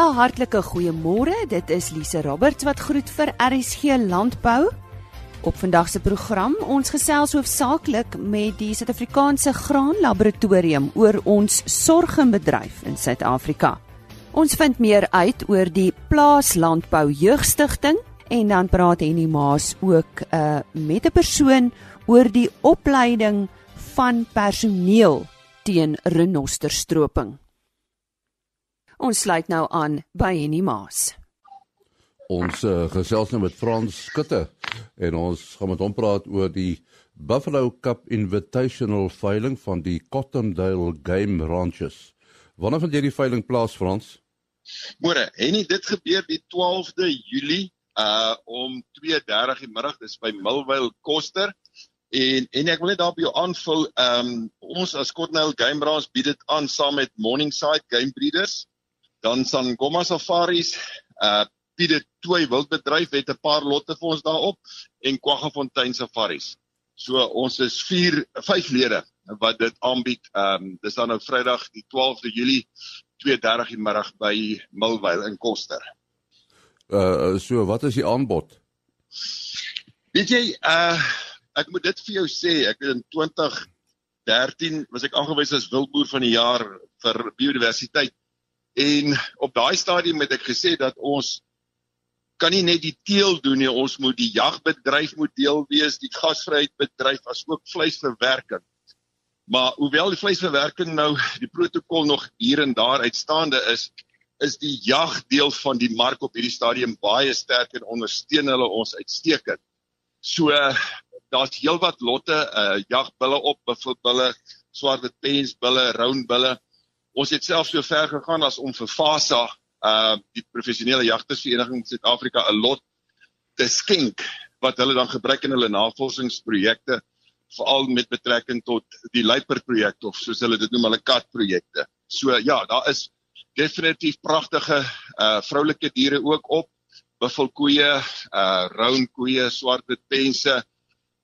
'n Hartlike goeiemôre. Dit is Lise Roberts wat groet vir RSG Landbou. Op vandag se program, ons gesels hoofsaaklik met die Suid-Afrikaanse Graanlaboratorium oor ons sorgembedryf in Suid-Afrika. Ons vind meer uit oor die Plaaslandbou Jeugstigting en dan praat Henny Maas ook uh, met 'n persoon oor die opleiding van personeel teen renosterstroping. Ons sluit nou aan by Henny Maas. Ons uh, gesels nou met Frans Skutte en ons gaan met hom praat oor die Buffalo Cup Invitational veiling van die Cottondale Game Ranches. Wanneer vind jy die veiling plaas Frans? Môre, Henny, dit gebeur die 12de Julie uh om 2:30 die middag dis by Millvale Koster. En en ek wil net daarop jou aanvul, ehm um, ons as Cottondale Game Ranch bied dit aan saam met Morningside Game Breeders. Dan Sangoma Safaris, uh Piede Tooi Wildbedryf het 'n paar lotte vir ons daarop en Kwaggafontein Safaris. So ons is 4 5 lede wat dit aanbied. Ehm um, dis dan nou Vrydag die 12de Julie 2:30 die middag by Milwil in Koster. Uh so wat is die aanbod? Weet jy uh ek moet dit vir jou sê, ek in 2013 was ek aangewys as wildboer van die jaar vir biodiversiteit. En op daai stadium het ek gesê dat ons kan nie net die teel doen nie, ons moet die jagbedryf moet deel wees, die gasvryheidbedryf asook vleisverwerking. Maar hoewel die vleisverwerking nou die protokol nog hier en daar uitstaande is, is die jagdeel van die mark op hierdie stadium baie sterk en ondersteun hulle ons uitstekend. So daar's heelwat lotte, uh jagbulle op, buffelbulle, swart pensbulle, roundbulle. Ons het selfs so ver gegaan as om vir FASA uh die professionele jagtersvereniging Suid-Afrika 'n lot te skenk wat hulle dan gebruik in hulle navorsingsprojekte veral met betrekking tot die luiper projek of soos hulle dit noem hulle kat projekte. So ja, daar is definitief pragtige uh vroulike diere ook op. Buffelkoeie, uh rounkoeie, swartwit pense,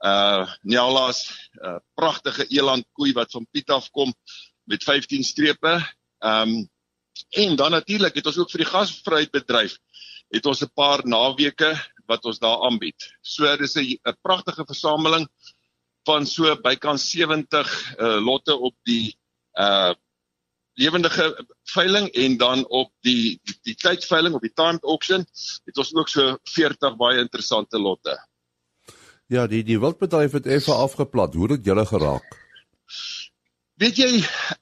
uh nyalas, uh pragtige elandkoei wat van Piet af kom met 15 strepe. Ehm um, En dan natuurlik het ons ook vir die gasvryheidbedryf het ons 'n paar naweke wat ons daar aanbied. So dis 'n pragtige versameling van so bykans 70 uh, lotte op die uh lewendige veiling en dan op die die, die tydveiling op die timed auction het ons ook so 40 baie interessante lotte. Ja, die die wildbedryf het effe afgeplat. Hoe het julle geraak? Weet jy,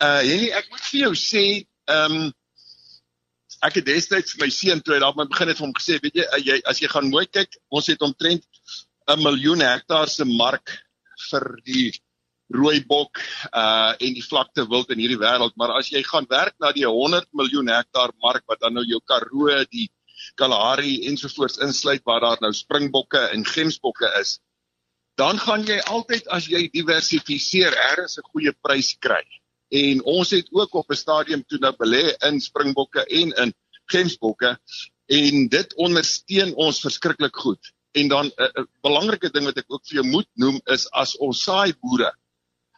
uh Henny, ek moet vir jou sê, ehm um, ek het destyds my seun toe hy daar begin het vir hom gesê, weet jy, jy as jy gaan mooi kyk, ons het omtrent 'n miljoen hektaar se mark vir die rooibok uh en die vlakte wild in hierdie wêreld, maar as jy gaan werk na die 100 miljoen hektaar mark wat dan nou jou Karoo, die Kalahari ensovoorts insluit waar daar nou springbokke en gemsbokke is, dan gaan jy altyd as jy diversifiseer, ergens 'n goeie prys kry en ons het ook op 'n stadium toe nou belê in springbokke en in gemsbokke en dit ondersteun ons verskriklik goed. En dan 'n uh, uh, belangrike ding wat ek ook vir jou moet noem is as ons saai boere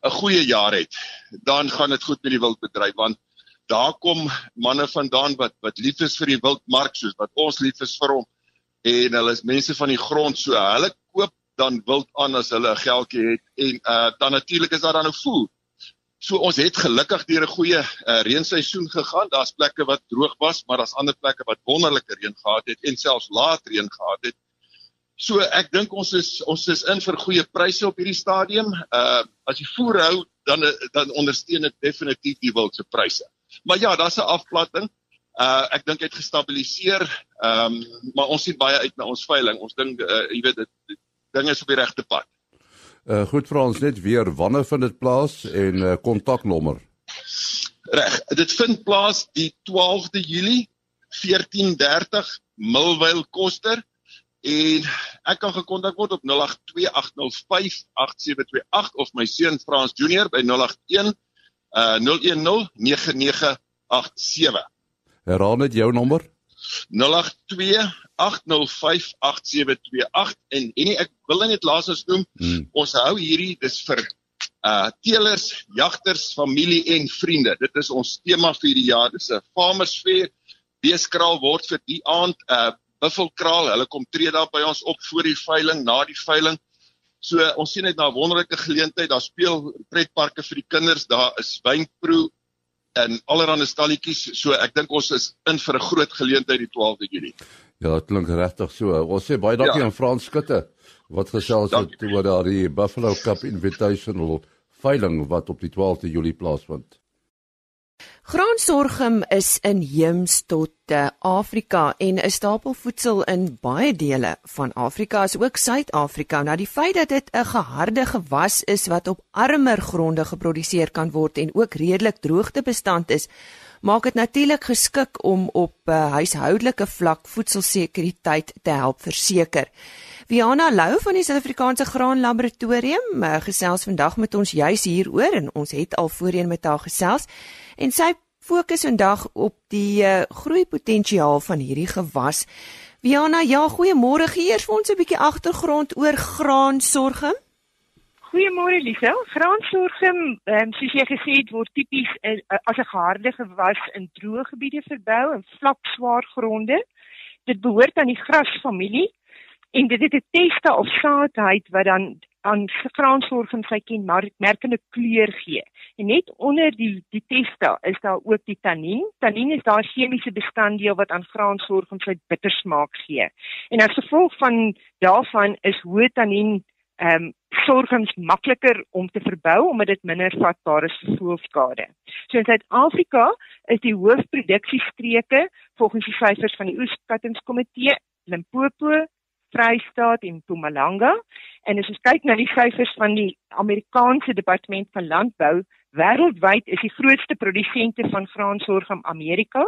'n goeie jaar het, dan gaan dit goed met die wildbedryf want daar kom manne vandaan wat wat lief is vir die wildmark soos wat ons lief is vir hom en hulle is mense van die grond so hulle koop dan wild aan as hulle 'n geldjie het en uh, dan natuurlik is daar dan 'n voer So ons het gelukkig deur 'n goeie uh, reenseisoen gegaan. Daar's plekke wat droog was, maar daar's ander plekke wat wonderlike reën gehad het en selfs laat reën gehad het. So ek dink ons is ons is in vir goeie pryse op hierdie stadium. Uh as jy voer hou dan dan ondersteun dit definitief die wildse pryse. Maar ja, daar's 'n afplatting. Uh ek dink dit het gestabiliseer. Ehm um, maar ons sien baie uit na ons veiling. Ons dink uh, jy weet dit dinge is op die regte pad. Uh goed vir ons net weer wanneer vind dit plaas en uh kontaknommer. Reg, dit vind plaas die 12de Julie 14:30 Milwil Koster en ek kan gekontak word op 0828058728 of my seun Frans Junior by 081 uh 0109987. Herhaal net jou nommer. 082 0828058728 en en ek wil net laasens noem hmm. ons hou hierdie dis vir uh teelers, jagters, familie en vriende. Dit is ons tema vir die jaar. Dis 'n farmers fair beeskraal word vir die aand uh, buffelkraal. Hulle kom tree daar by ons op voor die veiling, na die veiling. So ons sien net na 'n wonderlike geleentheid. Daar speel pretparke vir die kinders, daar is wynproe en allerlei stalletjies. So ek dink ons is in vir 'n groot geleentheid die 12de Julie. Ja, dit klink regtig so. Ons sê baie dankie ja. aan Frans Skutte wat gesels het oor daardie Buffalo Cup Invitational veiling wat op die 12de Julie plaasvind. Graansorgum is inheems tot uh, Afrika en 'n stapel voedsel in baie dele van Afrika as ook Suid-Afrika. Nou die feit dat dit 'n geharde gewas is wat op armer gronde geproduseer kan word en ook redelik droogtebestand is, maak dit natuurlik geskik om op uh, huishoudelike vlak voedselsekuriteit te help verseker. Viana Lou van die Suid-Afrikaanse Graan Laboratorium uh, gesels vandag met ons juis hieroor en ons het al voorheen met haar gesels en sy fokus vandag op die uh, groeipotensiaal van hierdie gewas. Viana, ja, goeiemôre. Gee eers vir ons 'n bietjie agtergrond oor graansorgum. Goeiemôre Lisa. Graansorgum, um, soos jy gesê het, word tipies uh, as 'n geharde gewas in droë gebiede verbou en vlak swaar gronde. Dit behoort aan die grasfamilie en dit het 'n teste of saadheid wat dan aan graansorgum sy kenmerkende kleur gee. En net onder die die testa is daar ook die tannin. Tannin is daai chemiese bestanddeel wat aan graansorgum sy bittersmaak gee. En as gevolg van daarvan is hoë tannin ehm um, sorgums makliker om te verbou omdat dit minder vatbaar is vir voelskade. So in Suid-Afrika is die hoofproduksiestreke volgens die syfers van die Oeskattingskomitee Limpopo, Vrystaat en Mpumalanga. En as ons kyk na die syfers van die Amerikaanse Departement van Landbou, wêreldwyd is die grootste produsente van graansorgum Amerika,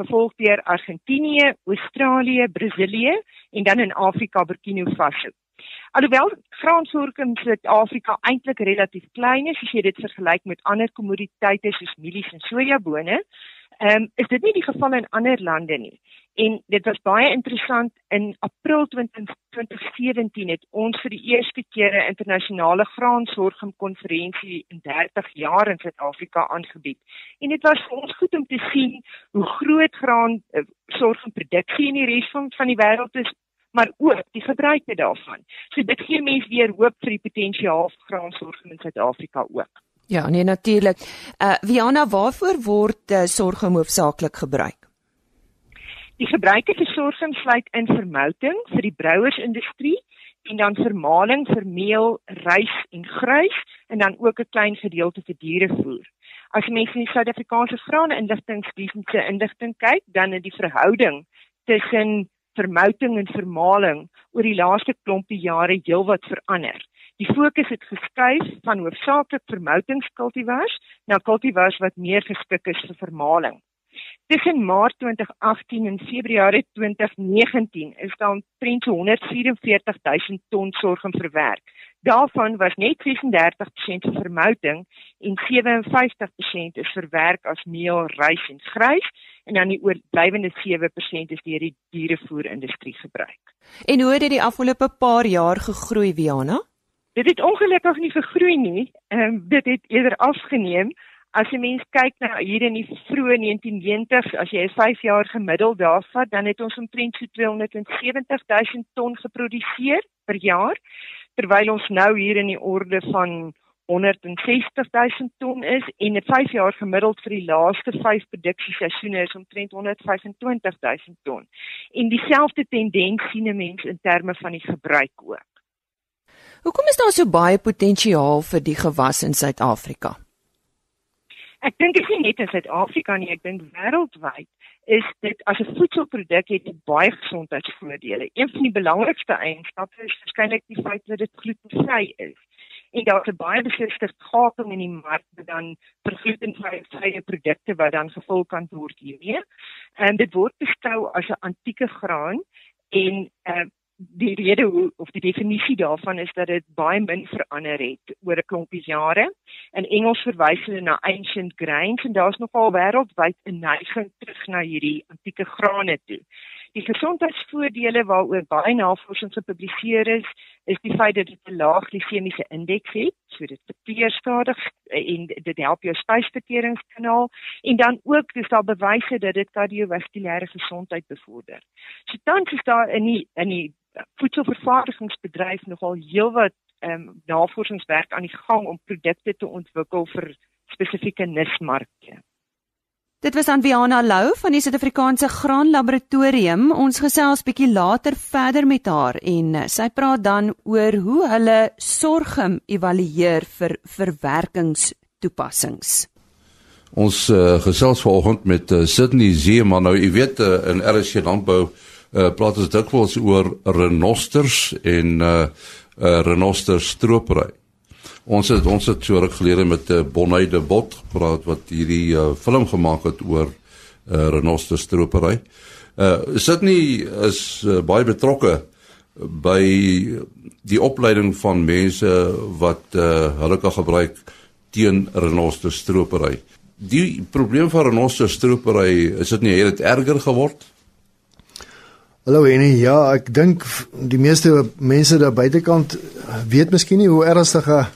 gevolg deur Argentinië, Australië, Brasilië en dan in Afrika Burkina Faso. Alhoewel graansorgum in Suid-Afrika eintlik relatief klein is as jy dit vergelyk met ander kommoditeite soos mielies en sojabone, ehm um, is dit nie die geval in ander lande nie. En dit was baie interessant in April 2017 het ons vir die eerste keer 'n internasionale graansorgum konferensie in 30 jaar in Suid-Afrika aangebied. En dit was vir ons goed om te sien hoe groot graan uh, sorgumproduksie in die res van van die wêreld is maar ook die gebruike daarvan. So dit gee mense weer hoop vir die potensiaal vir graansorgum in Suid-Afrika ook. Ja, nee natuurlik. Uh Viana, waarvoor word uh, sorghum hoofsaaklik gebruik? Die gebruike vir sorghum sluit in vermouting vir die brouersindustrie en dan vermaling vir meel, rys en gruis en dan ook 'n klein gedeelte vir dierevoer. As mense in die Suid-Afrikaanse graan inligtingdienste inligting kyk, dan is die verhouding tussen vermouting en vermaling oor die laaste klompie jare heelwat verander. Die fokus het geskuif van hoofsaaklik vermoutingkultivars na kultivars wat meer geskik is vir vermaling. Tussen Maart 2018 en Februarie 2019 is daar omtrent 144 000 ton sorghum verwerk. Daarvan was net 36% vir vermouting en 57% is verwerk as meel, rys en grys en dan die oorblywende 7% is deur die dierevoerindustrie gebruik. En hoe het dit die afgelope paar jaar gegroei, Viana? Dit het ongelukkig nie gegroei nie. Ehm um, dit het eerder afgeneem. As jy mens kyk na hier in die vroeë 1990s, as jy 'n 5 jaar gemiddeld daarvat, dan het ons omtrent so 270 000 ton geproduseer per jaar, terwyl ons nou hier in die orde van 160 000 ton is en 'n 5 jaar gemiddeld vir die laaste 5 produksieseisoene is omtrent 125 000 ton. En dieselfde tendens sien 'n mens in terme van die gebruik ook. Hoekom is daar so baie potensiaal vir die gewas in Suid-Afrika? Ek dink dit is nie net in Suid-Afrika nie, ek dink wêreldwyd is dit as 'n voedselproduk het dit baie gesondheidsvoordele. Een van die belangrikste eienskappe is waarskynlik die feit dat dit glutenvry is. En daar is baie besliste gaping in die mark dan vir glutenvrye produkte wat dan gevul kan word hiermee. En dit word beskou as 'n antieke graan en uh, die rede hoe of die definisie daarvan is dat dit baie min verander het oor 'n klompie jare. In Engels verwys hulle na ancient grains en daar's nogal wêreldwyd 'n neiging terug na hierdie antieke grane toe. Die gesondheidsvoordele waaroor baie navorsing gepubliseer is, is die feit dat dit 'n lae glisemiese indeks het, so dit verteer stadig en dit help jou spysverteringskanaal en dan ook dis daar bewyse dat dit kardiovaskulêre gesondheid bevorder. So tans is daar in die in die voedselvervaardigingsbedryf nogal heelwat ehm um, navorsingswerk aan die gang om produkte te ontwikkel vir spesifieke nismarke. Dit was Anviana Lou van die Suid-Afrikaanse Graan Laboratorium. Ons gesels bietjie later verder met haar en eh, sy praat dan oor hoe hulle sorgum evalueer vir verwerkingstoepassings. Ons uh, gesels vanoggend met uh, Sydney Zeeman. Nou, jy weet uh, in RC Landbou uh, praat ons dikwels oor renosters en uh, uh, renoster stropery. Ons het ons het so ruk gelede met 'n uh, eh, Bonnie de Bot gepraat wat hierdie uh, film gemaak het oor uh, renoster stropery. Uh Sydney is uh, baie betrokke by die opleiding van mense wat uh, hulle kan gebruik teen renoster stropery. Die probleem van renoster stropery is dit nie het dit erger geword? Hallo Henny, ja, ek dink die meeste mense daar buitekant weet miskien nie hoe ernstig 'n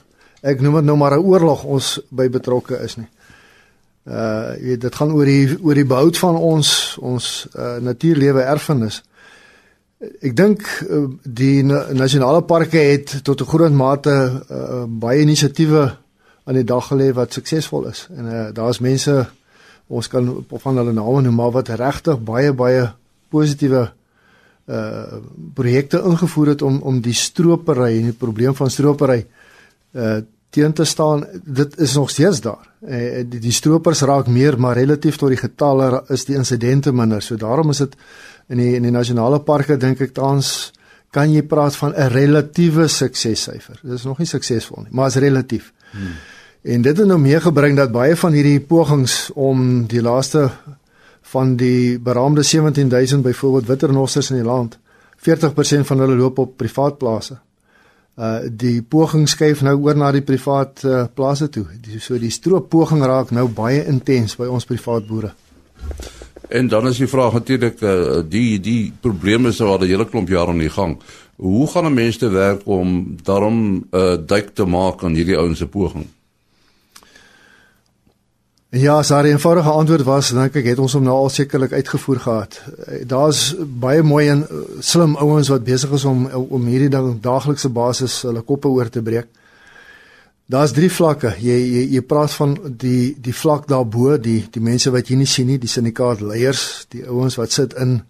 ek noem dit nou maar 'n oorlog ons by betrokke is nie. Uh jy weet dit gaan oor die oor die behoud van ons ons uh natuurlewe erfenis. Ek dink uh, die nasionale parke het tot 'n groot mate uh, baie inisiatiewe aan die dag gelê wat suksesvol is. En uh daar's mense ons kan van hulle name noem maar wat regtig baie baie positiewe uh projekte ingevoer het om om die stropery en die probleem van stropery uh teen te staan. Dit is nog steeds daar. Eh die, die stroopers raak meer, maar relatief tot die getalle is die insidente minder. So daarom is dit in die in die nasionale parke dink ek tans kan jy praat van 'n relatiewe suksessyfer. Dit is nog nie suksesvol nie, maar is relatief. Hmm. En dit het nou meegebring dat baie van hierdie pogings om die laaste van die beraamde 17000 byvoorbeeld witernosters in die land 40% van hulle loop op privaat plase uh die poging skuif nou oor na die privaat uh, plase toe. Die, so die strooppoging raak nou baie intens by ons privaat boere. En dan is die vraag natuurlik uh, die die probleme is al 'n hele klomp jare aan die gang. Hoe gaan 'n mens te werk om daarom 'n uh, duik te maak aan hierdie ouens se poging? Ja, sy eenvoudige antwoord was dink ek het ons hom nou al sekerlik uitgevoer gehad. Daar's baie mooi en uh, slim ouens wat besig is om om hierdie ding daaglikse basis hulle koppe oor te breek. Daar's drie vlakke. Jy jy jy praat van die die vlak daarbo, die die mense wat jy nie sien nie, die syndikaat leiers, die ouens wat sit in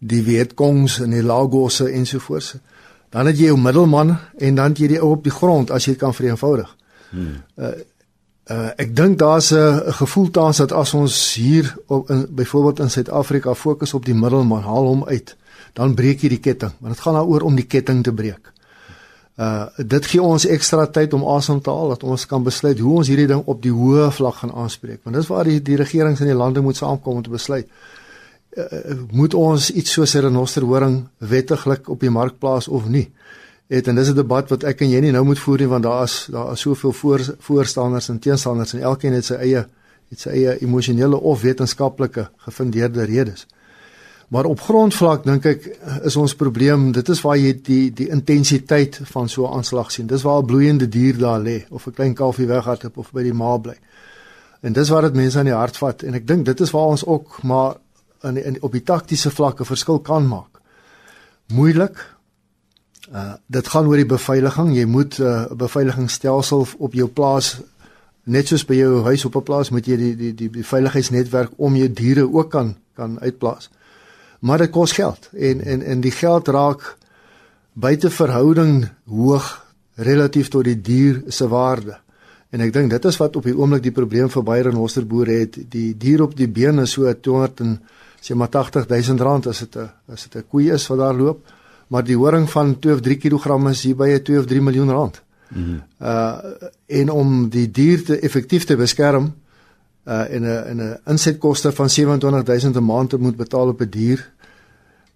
die Vietkongs en die Lagosse ensovoorts. Dan het jy jou middelman en dan jy die ou op die grond as jy kan vereenvoudig. Hmm. Uh, Uh ek dink daar's 'n gevoel tans dat as ons hier op in byvoorbeeld in Suid-Afrika fokus op die middelman, haal hom uit, dan breek jy die ketting, want dit gaan daaroor om die ketting te breek. Uh dit gee ons ekstra tyd om asem te haal dat ons kan besluit hoe ons hierdie ding op die hoë vlak gaan aanspreek. Want dis waar die die regerings in die lande moet saamkom om te besluit. Uh, moet ons iets soos 'n renosterhoring wettiglik op die mark plaas of nie? Het en dis 'n debat wat ek en jy nie nou moet voer nie want daar is daar is soveel voor, voorstanders en teenstanders en elkeen het sy eie het sy eie emosionele of wetenskaplike gefundeerde redes. Maar op grondvlak dink ek is ons probleem, dit is waar jy die die intensiteit van so 'n aanslag sien. Dis waar 'n bloeiende dier daar lê of 'n klein kalfie weghardloop of by die ma bly. En dis waar dit mense aan die hart vat en ek dink dit is waar ons ook maar in, in op die taktiese vlakke verskil kan maak. Moeilik, Uh dit gaan oor die beveiliging. Jy moet 'n uh, beveiligingsstelsel op jou plaas net soos by jou huis op 'n plaas moet jy die die die beveiligingsnetwerk om jou diere ook kan kan uitplaas. Maar dit kos geld en en en die geld raak buite verhouding hoog relatief tot die dier se waarde. En ek dink dit is wat op die oomblik die probleem vir baie renosterboere het. Die dier op die been is so 200 en sê maar 80 000 rand as dit 'n as dit 'n koei is wat daar loop maar die horing van 2 of 3 kg is hier by 2 of 3 miljoen rand. Mm -hmm. Uh en om die dier te effektief te beskerm uh en 'n en 'n insetkoste van 27000 'n maand te moet betaal op 'n dier.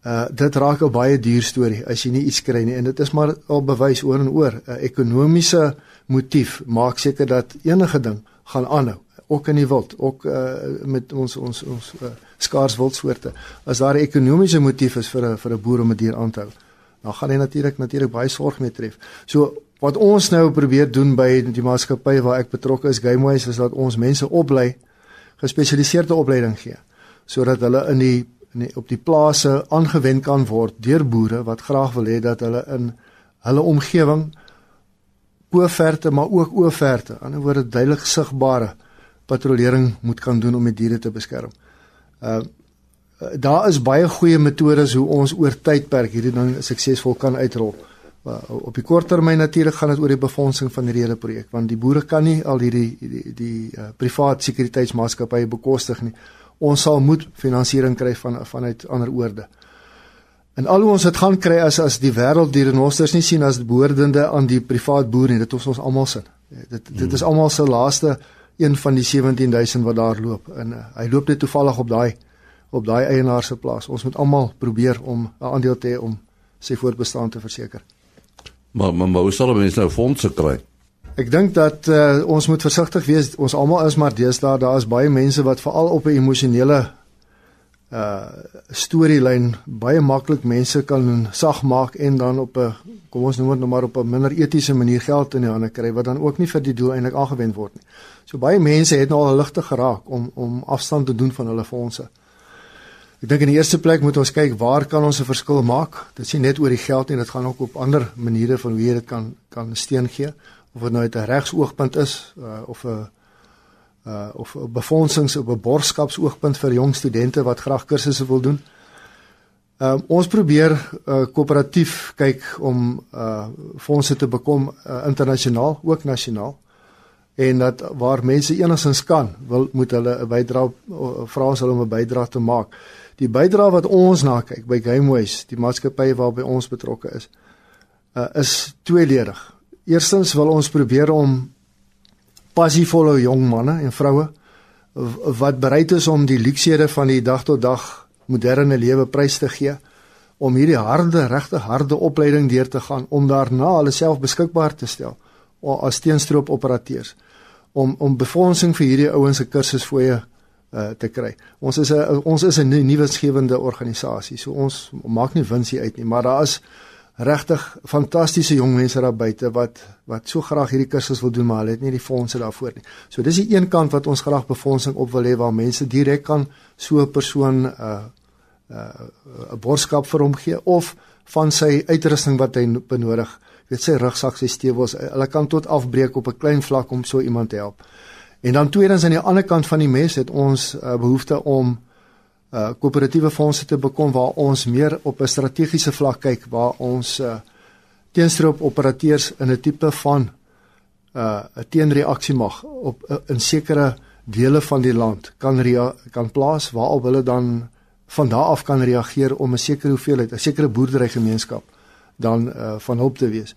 Uh dit raak 'n baie duur storie as jy nie iets kry nie en dit is maar al bewys oor en oor 'n ekonomiese motief maak seker dat enige ding gaan aanhou ook in die wild, ook uh, met ons ons ons uh, skaars wildsoorte. As daar 'n ekonomiese motief is vir 'n vir 'n boer om 'n dier aan te hou, dan gaan hy natuurlik natuurlik baie sorg mee tref. So wat ons nou probeer doen by die maatskappy waar ek betrokke is, Gamewise, is dat ons mense oplei, gespesialiseerde opleiding gee sodat hulle in die, in die op die plase aangewend kan word deur boere wat graag wil hê dat hulle in hulle omgewing oorverte maar ook oorverte. Aan die ander woorde duidelik sigbare patrollering moet kan doen om die diere te beskerm. Uh daar is baie goeie metodes hoe ons oor tydperk hierdie ding suksesvol kan uitrol. Uh, op die kort termyn natuurlik gaan dit oor die befondsing van hierdie hele projek want die boere kan nie al hierdie die, die, die uh, privaat sekuriteitsmaatskappye bekostig nie. Ons sal moet finansiering kry van vanuit ander oorde. En al hoe ons dit gaan kry as as die wêreld die renosters nie sien as behoordende aan die privaat boer nie, dit ons ons almal sin. Dit dit is almal se laaste een van die 17000 wat daar loop en uh, hy loop net toevallig op daai op daai eienaar se plaas. Ons moet almal probeer om 'n aandeel te hê om sy voortbestaan te verseker. Maar maar, maar hoe sal mense nou fondse kry? Ek dink dat uh, ons moet versigtig wees. Ons almal is maar deesdae daar is baie mense wat veral op 'n emosionele uh storielyn baie maklik mense kan sag maak en dan op 'n kom ons noem dit nou maar op 'n minder etiese manier geld in die hande kry wat dan ook nie vir die doel eintlik aangewend word nie. So baie mense het nou al ligte geraak om om afstand te doen van hulle fondse. Ek dink in die eerste plek moet ons kyk waar kan ons 'n verskil maak? Dit sien net oor die geld en dit gaan ook op ander maniere van hoe jy dit kan kan steun gee of dit nou uit 'n regsoogpunt is uh, of 'n uh of befondsings op 'n borgskapsoogpunt vir jong studente wat graag kursusse wil doen. Um ons probeer uh koöperatief kyk om uh fondse te bekom uh, internasionaal, ook nasionaal. En dat waar mense enigstens kan, wil moet hulle 'n bydrae vra ons hulle om 'n bydrae te maak. Die bydrae wat ons na kyk by Gameways, die maatskappy waarby ons betrokke is, uh is tweeledig. Eerstens wil ons probeer om passievolle jong manne en vroue wat bereid is om die luksede van die dag tot dag moderne lewe prys te gee om hierdie harde regte harde opleiding deur te gaan om daarna hulle self beskikbaar te stel as teenstroop operateurs om om befondsing vir hierdie ouens se kursusfooie uh, te kry. Ons is 'n ons is 'n nuwe skewende organisasie. So ons maak nie wins hier uit nie, maar daar is regtig fantastiese jong mense daar buite wat wat so graag hierdie kursus wil doen maar hulle het nie die fondse daarvoor nie. So dis die een kant wat ons graag befondsing op wil hê waar mense direk kan so 'n persoon 'n uh, 'n uh, 'n boodskap vir hom gee of van sy uitrusting wat hy benodig. Jy weet sy rugsak, sy stewels, hulle kan tot afbreek op 'n klein vlak om so iemand te help. En dan tweedens aan die ander kant van die mes het ons uh, behoefte om uh koöperatiewe fondse te bekom waar ons meer op 'n strategiese vlak kyk waar ons uh teenstroop operateurs in 'n tipe van uh 'n teenreaksie mag op uh, in sekere dele van die land kan kan plaas waarop hulle dan van daar af kan reageer om 'n sekere hoeveelheid 'n sekere boerderygemeenskap dan uh van hulp te wees.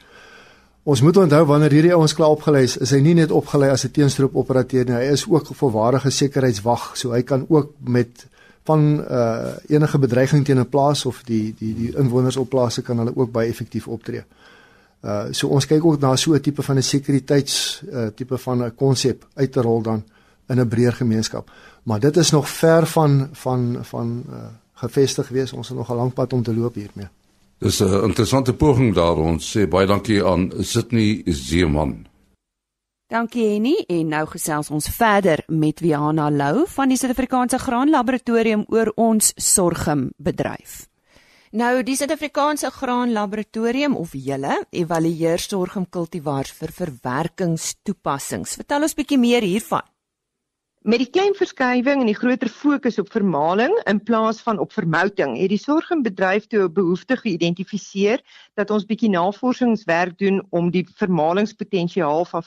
Ons moet onthou wanneer hierdie ouens klaar opgelei is, is hy nie net opgelei as 'n teenstroop operateur nie, hy is ook 'n volwaardige sekuriteitswag, so hy kan ook met van uh enige bedreiging teen 'n plaas of die die die inwoners op plase kan hulle ook baie effektief optree. Uh so ons kyk ook na so 'n tipe van 'n sekuriteits uh tipe van 'n konsep uit te rol dan in 'n breër gemeenskap. Maar dit is nog ver van van van uh gevestig wees. Ons het nog 'n lang pad om te loop hiermee. Dis 'n interessante poging daar ons sê baie dankie aan Sydney Zeeman. Dankie Henny en nou gesels ons verder met Wiana Lou van die Suid-Afrikaanse Graan Laboratorium oor ons sorghum bedryf. Nou die Suid-Afrikaanse Graan Laboratorium of julle evalueer sorghumkultivars vir verwerkingstoepassings. Vertel ons bietjie meer hiervan. Met die klein verskywing en die groter fokus op vermaling in plaas van op vermouting, het die sorgenbedryf toe 'n behoefte geïdentifiseer dat ons bietjie navorsingswerk doen om die vermalingspotensiaal van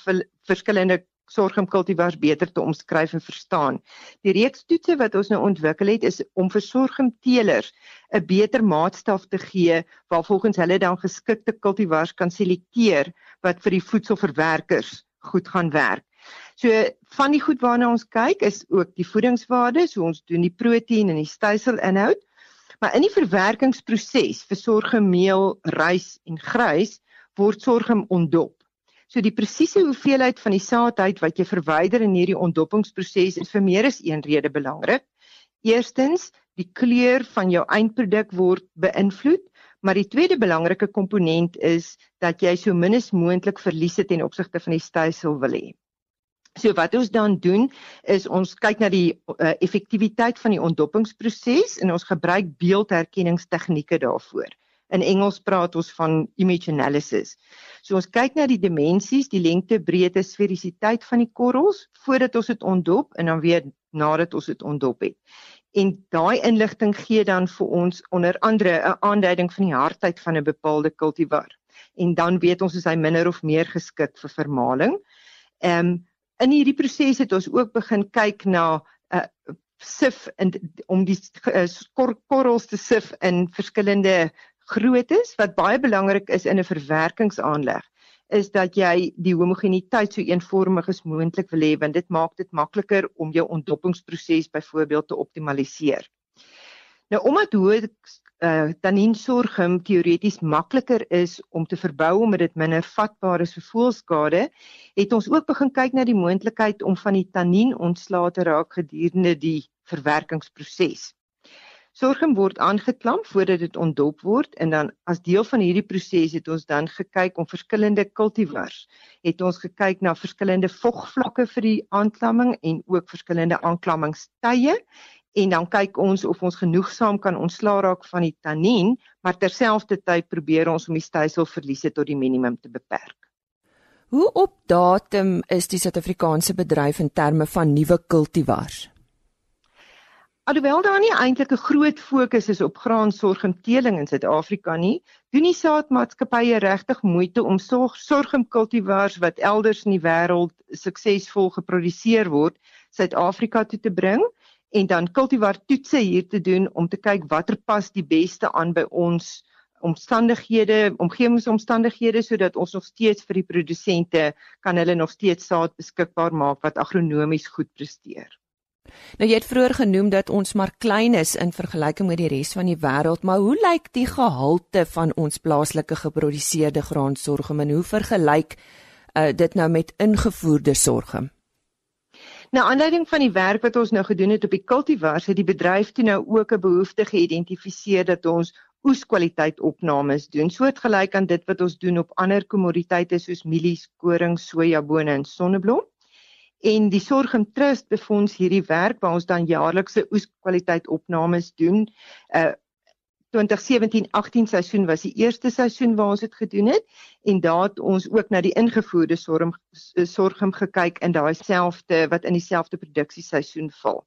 verskillende sorgemkultivars beter te omskryf en verstaan. Die reeks toetse wat ons nou ontwikkel het is om vir sorgemteelers 'n beter maatstaf te gee waar volgens hulle dan geskikte kultivars kan selekteer wat vir die voedselverwerkers goed gaan werk. So van die goed waarna ons kyk is ook die voedingswaarde, so ons doen die proteïen en die styselinhoud. Maar in die verwerkingsproses vir sorgemeel, rys en grys word sorgem ontdop. So die presiese hoeveelheid van die saadheid wat jy verwyder in hierdie ontdoppingsproses is vir meer as een rede belangrik. Eerstens, die kleur van jou eindproduk word beïnvloed, maar die tweede belangrike komponent is dat jy so min as moontlik verliese ten opsigte van die stysel wil hê. So wat ons dan doen is ons kyk na die uh, effektiwiteit van die ontdoppingsproses en ons gebruik beeldherkenningstegnieke daarvoor. In Engels praat ons van image analysis. So ons kyk na die dimensies, die lengte, breedte, sferisiteit van die korrels voordat ons dit ontdop en dan weer nadat ons dit ontdop het. En daai inligting gee dan vir ons onder andere 'n aanduiding van die hardheid van 'n bepaalde kultivar. En dan weet ons is hy minder of meer geskik vir vermaling. Ehm um, in hierdie proses het ons ook begin kyk na 'n uh, sif in om die uh, korrels te sif in verskillende grootes wat baie belangrik is in 'n verwerkingsaanleg is dat jy die homogeniteit so eenvormig as moontlik wil hê want dit maak dit makliker om jou ontdoppingsproses byvoorbeeld te optimaliseer. Nou omdat hoe uh, eh, tannin sorghum teoreties makliker is om te verbou omdat dit minder vatbaar is vir voelskade, het ons ook begin kyk na die moontlikheid om van die tannin ontslae te raak gedurende die verwerkingsproses. Sorghum word aangeklamp voordat dit ontdop word en dan as deel van hierdie proses het ons dan gekyk om verskillende kultivars. Het ons gekyk na verskillende vogvlakke vir die aanklamming en ook verskillende aanklammingstye en dan kyk ons of ons genoegsaam kan ontslaa raak van die tannien, maar terselfdertyd probeer ons om die styselverliese tot die minimum te beperk. Hoe op datum is die Suid-Afrikaanse bedryf in terme van nuwe kultivars? Alhoewel daar nie eintlik 'n groot fokus is op graansorgumteeling in Suid-Afrika nie, doen die saadmaatskappye regtig moeite om sorgumkultivars wat elders in die wêreld suksesvol geproduseer word, Suid-Afrika toe te bring en dan kultivar toetse hier te doen om te kyk watter pas die beste aan by ons omstandighede, omgewingsomstandighede sodat ons nog steeds vir die produsente kan hulle nog steeds saad beskikbaar maak wat agronomies goed presteer. Nou jy het vroeër genoem dat ons maar klein is in vergelyking met die res van die wêreld, maar hoe lyk die gehalte van ons plaaslike geproduseerde graansorgum en hoe vergelyk uh, dit nou met ingevoerde sorgum? Nou aanleiding van die werk wat ons nou gedoen het op die kultivars, het die bedryf toe nou ook 'n behoefte geïdentifiseer dat ons oeskwaliteit opnames doen, soortgelyk aan dit wat ons doen op ander kommoditeite soos mielies, koring, sojabone en sonneblom en die Sorgum Trust befonds hierdie werk waar ons dan jaarlikse oeskwaliteit opnames doen. Uh 2017-18 seisoen was die eerste seisoen waar ons dit gedoen het en daar het ons ook na die ingevoerde sorgum sorgum gekyk in daai selfde wat in dieselfde produksieseisoen val.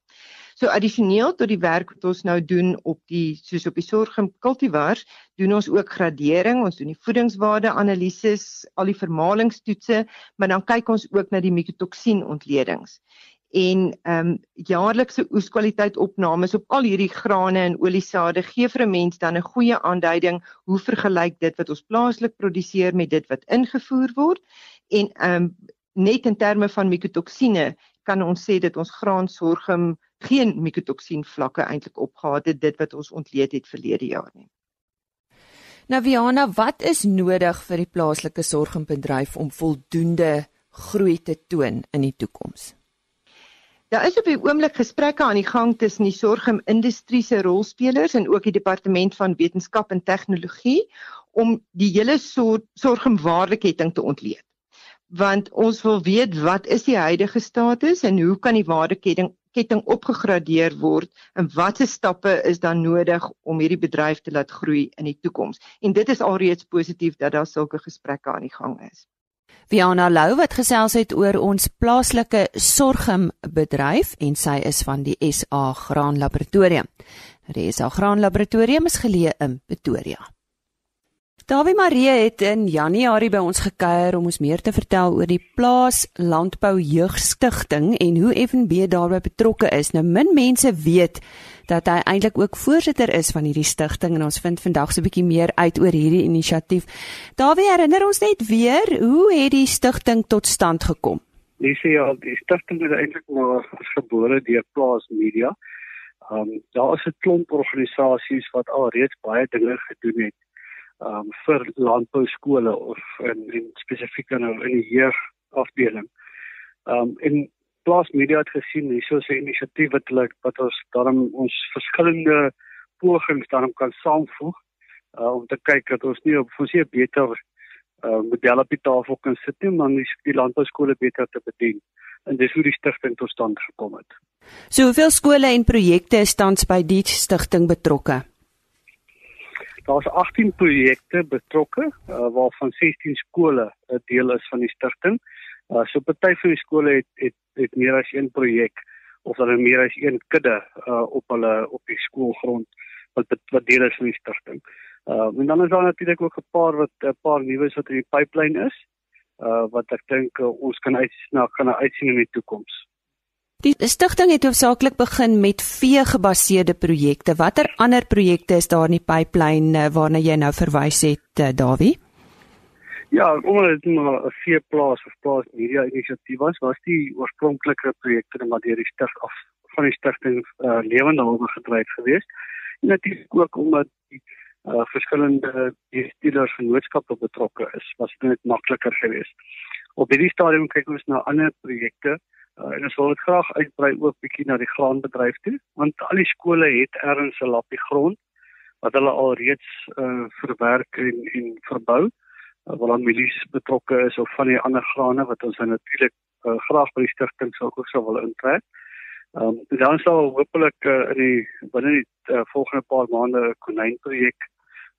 So addisioneel tot die werk wat ons nou doen op die soos op die sorghum kultivars, doen ons ook gradering, ons doen die voedingswaarde analises, al die vermalingstoetse, maar dan kyk ons ook na die mikotoksien ontledings. En ehm um, jaarlikse oeskwaliteit opnames op al hierdie grane en oliesade gee vir 'n mens dan 'n goeie aanduiding hoe vergelyk dit wat ons plaaslik produseer met dit wat ingevoer word en ehm um, net in terme van mikotoksine kan ons sê dat ons graansorgum geen mikotoksien vlakke eintlik opgehad het dit wat ons ontleed het verlede jaar nie. Nou Viana, wat is nodig vir die plaaslike sorgimbedryf om voldoende groei te toon in die toekoms? Daar is op die oomblik gesprekke aan die gang tussen die sorgimindustrie se rolspelers en ook die departement van wetenskap en tegnologie om die hele sorgimwaardeketting te ontleed. Want ons wil weet wat is die huidige status en hoe kan die waardeketting ketting opgegradeer word en watter stappe is dan nodig om hierdie bedryf te laat groei in die toekoms. En dit is alreeds positief dat daar sulke gesprekke aan die gang is. Viana Lou wat gesels het oor ons plaaslike sorgembedryf en sy is van die SA Graan Laboratorium. Nou die SA Graan Laboratorium is geleë in Pretoria. Dawie Marie het in Januarie by ons gekuier om ons meer te vertel oor die Plaas Landbou Jeugstigting en hoe FNB daarbey betrokke is. Nou min mense weet dat hy eintlik ook voorsitter is van hierdie stigting en ons vind vandag so 'n bietjie meer uit oor hierdie inisiatief. Dawie herinner ons net weer, hoe het die stigting tot stand gekom? Dis ja, die stigting het eintlik maar gebore deur Plaas Media. Ehm um, daar is 'n klomp organisasies wat al reeds baie dinge gedoen het um vir landbou skole of in, in spesifiek nou in die jeugafdeling. Um en Plaas Media het gesien hierso 'n inisiatief wat hulle wat ons daarom ons verskillende pogings daarom kan saamvoeg uh, om te kyk dat ons nie op hier beter uh, modelle op die tafel kan sit nie, maar die, die landbou skole beter te bedien. En dis hoe die stigting tot stand gekom het. So hoeveel skole en projekte is tans by die stigting betrokke? Daar's 18 projekte betrokke uh, waarvan 16 skole 'n deel is van die stigting. Uh, so party van die skole het het het meer as een projek of hulle meer as een kudde uh, op hulle op die skoolgrond wat wat deel is van die stigting. Uh en dan is daar natuurlik ook 'n paar wat 'n paar nuus wat in die pipeline is. Uh wat ek dink uh, ons kan uitsien kan uitsien in die toekoms. Die stigting het hoofsaaklik begin met vee-gebaseerde projekte. Watter ander projekte is daar in die pipeline uh, waarna jy nou verwys het, uh, Dawie? Ja, omdat dit maar 'n veeplaas of plaas media inisiatief was, was die oorspronklike projekte net maar deur die stig af van die stigting uh, lewende hulp gedryf geweest. En natuurlik ook omdat die uh, verskillende bestuurders vennootskappe betrokke is, was dit net makliker geweest. Op hierdie stadium kyk ons na ander projekte Uh, en ons wil dit graag uitbrei ook bietjie na die graanbedryf toe, want al die skole het ergens 'n lappie grond wat hulle al reeds uh, verwerk en en verbou. Uh, waar dan milies betrokke is of van die ander grane wat ons natuurlik uh, graag by die stigting sou ook sou wil intrek. Ehm um, dan sal hopelik uh, in die binne die uh, volgende paar maande 'n konynprojek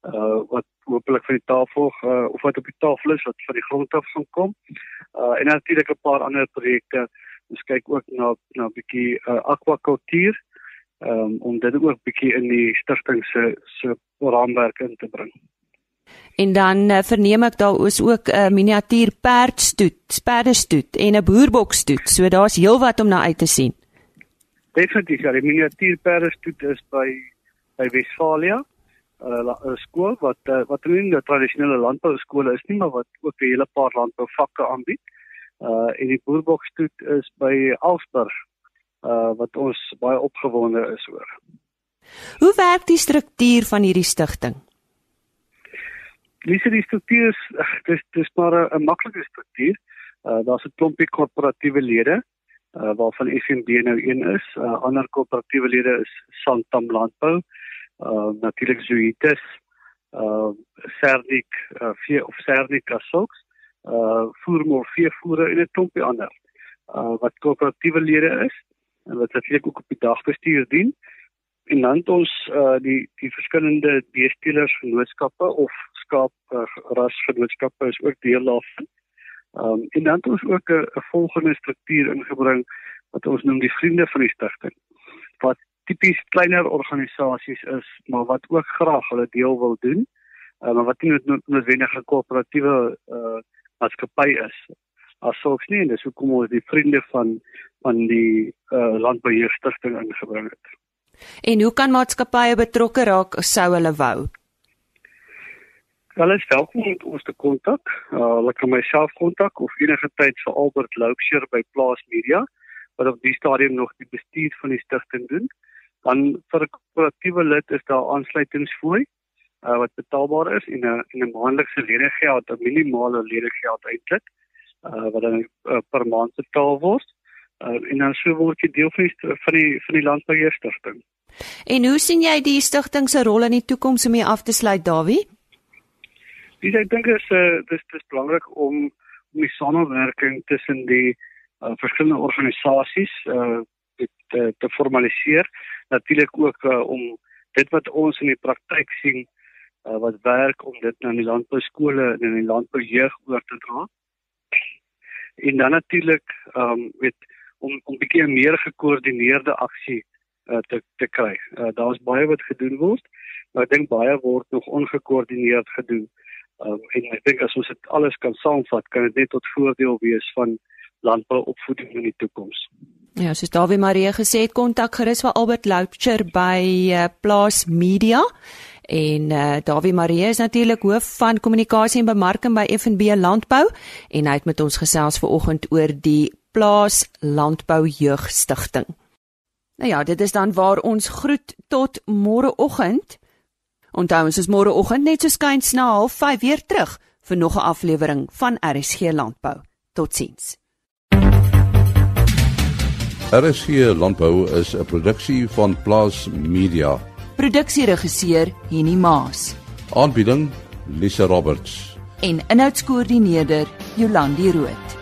uh wat hopelik van die tafel uh, of wat op die tafel is wat van die grond af gaan kom. Uh en natuurlik 'n paar ander projekte Ons kyk ook na na 'n bietjie uh, akwakultuur um, om dit ook bietjie in die stigting se se raamwerk in te bring. En dan uh, verneem ek daar is ook 'n uh, miniatuur perdstoet, perdestoet en 'n boerbokstoet. So daar's heelwat om na uit te sien. Definitief, ja, die miniatuur perdestoet is by by Westfalia. 'n uh, skool wat uh, wat nie 'n tradisionele landbou skool is nie, maar wat ook 'n hele paar landbouvakke aanbied. Uh en die boerboksstoet is by Alsberg uh wat ons baie opgewonde is oor. Hoe werk die struktuur van hierdie stigting? Dis die struktuur is dis dis maar 'n maklike struktuur. Uh daar's 'n klompie korporatiewe lede uh waarvan FNB nou een is. Uh ander korporatiewe lede is Santam Landbou, uh natuurlik Zuites, uh Serdik, uh vee of Serdik Asoks uh voermol veevoere en 'n klompie ander uh wat koöperatiewe lede is en wat natuurlik ook op die dagbestuur dien en dan ons uh die die verskillende beestelers vennootskappe of skaap uh, ras vennootskappe is ook deel daarvan. Um en dan het ons ook 'n volgende struktuur ingebring wat ons noem die vriende van die stigting. Wat tipies kleiner organisasies is, maar wat ook graag hulle deel wil doen. Uh, maar wat nie noodwendig 'n koöperatiewe uh maatskappy is. Asoks nie en dis hoekom ons die vriende van van die uh, landbeheerstigting ingebring het. En hoe kan maatskappye betrokke raak sou hulle wou? Hulle is welkom om ons te kontak. Uh, hulle kan myself kontak of enige tyd vir Albert Loubser by Plaas Media wat op die stadium nog die bestuur van die stigting doen. Dan vir 'n korporatiewe lid is daar aansluitingsfooi uh, wat betaalbaar is en 'n en 'n maandelikse ledegeld, 'n minimale ledegeld eintlik, uh, wat dan uh, per maand betaal word. Uh, en dan sou word jy deel van die van die van die landbeheerstigting. En hoe sien jy die stigting se rol in die toekoms om mee af te sluit, Dawie? Dis ek dink is uh, dis dis belangrik om om die samewerking tussen die uh, verskillende organisasies uh, te te formaliseer. Natuurlik ook uh, om dit wat ons in die praktyk sien uh, wat werk om dit na die landbou skole en in die landbou jeug oor te dra. En dan natuurlik ehm um, weet om om 'n bietjie meer gekoördineerde aksie uh, te te kry. Uh, Daar's baie wat gedoen word, maar ek dink baie word nog ongekoördineerd gedoen. Ehm um, en ek dink as ons dit alles kan saamvat, kan dit net tot voordeel wees van landbouopvoeding in die toekoms. Ja, soos Dawie Marie gesê het, kontak gerus vir Albert Loucher by uh, Plaas Media. En uh, Dawie Marie is natuurlik hoof van kommunikasie en bemarking by FNB Landbou en hy het met ons gesels vanoggend oor die Plaas Landbou Jeugstigting. Nou ja, dit is dan waar ons groet tot môreoggend. Onthou ons is môreoggend net so skuins na 05:30 weer terug vir nog 'n aflewering van RSG Landbou. Totsiens. RSG Landbou is 'n produksie van Plaas Media. Produksieregisseur Henny Maas Aanbieding Lisa Roberts. en inhoudskoördineerder Jolandi Root.